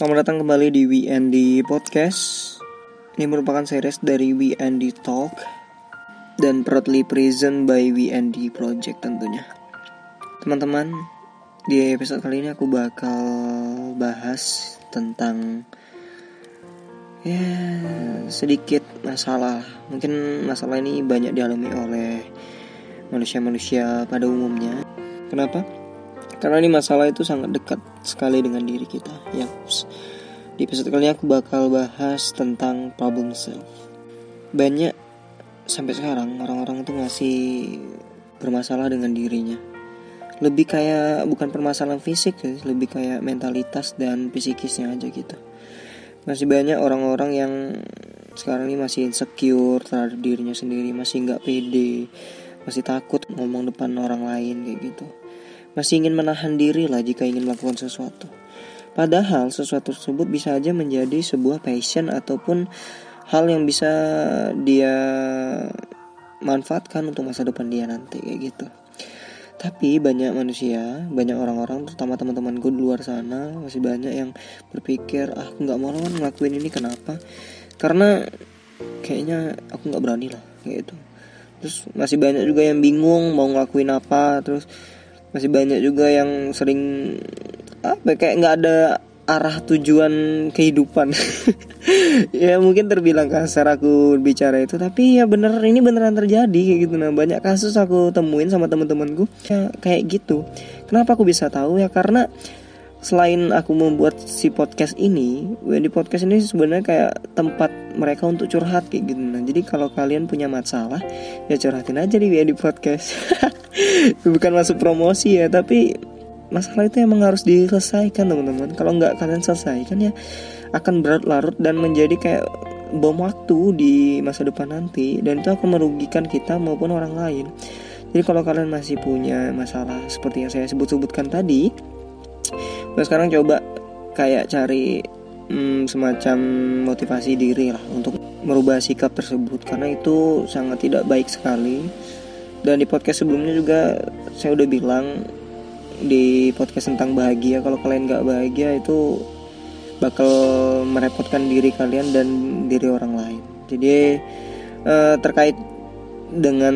Selamat datang kembali di WND Podcast. Ini merupakan series dari WND Talk dan proudly present by WND Project tentunya. Teman-teman, di episode kali ini aku bakal bahas tentang ya sedikit masalah. Mungkin masalah ini banyak dialami oleh manusia-manusia pada umumnya. Kenapa? Karena ini masalah itu sangat dekat sekali dengan diri kita. Ya, di episode kali ini aku bakal bahas tentang problem self. Banyak sampai sekarang orang-orang itu masih bermasalah dengan dirinya. Lebih kayak bukan permasalahan fisik sih, lebih kayak mentalitas dan psikisnya aja gitu. Masih banyak orang-orang yang sekarang ini masih insecure terhadap dirinya sendiri, masih nggak pede, masih takut ngomong depan orang lain kayak gitu masih ingin menahan diri lah jika ingin melakukan sesuatu. Padahal sesuatu tersebut bisa aja menjadi sebuah passion ataupun hal yang bisa dia manfaatkan untuk masa depan dia nanti kayak gitu. Tapi banyak manusia, banyak orang-orang, terutama teman-temanku di luar sana masih banyak yang berpikir, ah aku nggak mau lah ngelakuin ini kenapa? Karena kayaknya aku nggak berani lah kayak gitu. Terus masih banyak juga yang bingung mau ngelakuin apa, terus masih banyak juga yang sering apa kayak nggak ada arah tujuan kehidupan. Ya mungkin terbilang kasar aku bicara itu tapi ya bener ini beneran terjadi kayak gitu. Nah banyak kasus aku temuin sama teman-temanku ya, kayak gitu. Kenapa aku bisa tahu? Ya karena selain aku membuat si podcast ini, di podcast ini sebenarnya kayak tempat mereka untuk curhat kayak gitu. Nah, jadi kalau kalian punya masalah, ya curhatin aja di di podcast. Bukan masuk promosi ya, tapi masalah itu emang harus diselesaikan teman-teman. Kalau nggak kalian selesaikan ya akan berat larut dan menjadi kayak bom waktu di masa depan nanti dan itu akan merugikan kita maupun orang lain. Jadi kalau kalian masih punya masalah seperti yang saya sebut-sebutkan tadi, Nah sekarang coba kayak cari hmm, semacam motivasi diri lah untuk merubah sikap tersebut karena itu sangat tidak baik sekali. Dan di podcast sebelumnya juga saya udah bilang di podcast tentang bahagia kalau kalian nggak bahagia itu bakal merepotkan diri kalian dan diri orang lain. Jadi eh, terkait dengan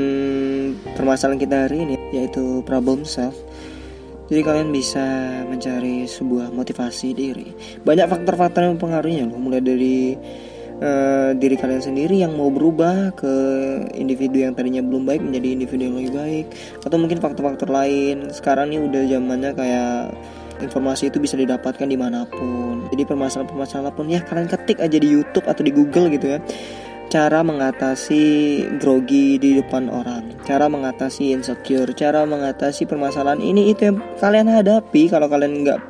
permasalahan kita hari ini yaitu problem self jadi kalian bisa mencari sebuah motivasi diri. Banyak faktor-faktor yang mempengaruhinya loh, mulai dari uh, diri kalian sendiri yang mau berubah ke individu yang tadinya belum baik menjadi individu yang lebih baik, atau mungkin faktor-faktor lain. Sekarang ini udah zamannya kayak informasi itu bisa didapatkan di mana pun. Jadi permasalahan-permasalahan pun ya kalian ketik aja di YouTube atau di Google gitu ya cara mengatasi grogi di depan orang, cara mengatasi insecure, cara mengatasi permasalahan ini itu yang kalian hadapi kalau kalian nggak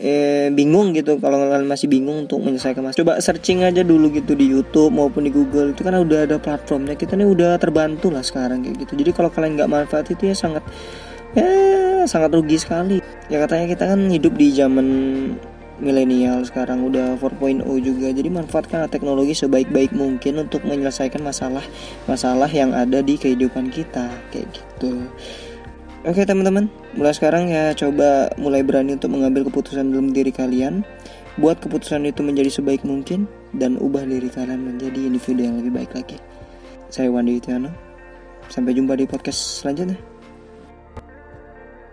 eh, bingung gitu. Kalau kalian masih bingung untuk menyelesaikan masalah. Coba searching aja dulu gitu di YouTube maupun di Google. Itu kan udah ada platformnya. Kita nih udah terbantu lah sekarang kayak gitu. Jadi kalau kalian nggak manfaat itu ya sangat ya sangat rugi sekali. Ya katanya kita kan hidup di zaman milenial sekarang udah 4.0 juga. Jadi manfaatkan teknologi sebaik-baik mungkin untuk menyelesaikan masalah-masalah yang ada di kehidupan kita kayak gitu. Oke teman-teman, mulai sekarang ya coba mulai berani untuk mengambil keputusan dalam diri kalian. Buat keputusan itu menjadi sebaik mungkin Dan ubah diri kalian menjadi individu yang lebih baik lagi. Saya Wandi Itiano Sampai jumpa di podcast selanjutnya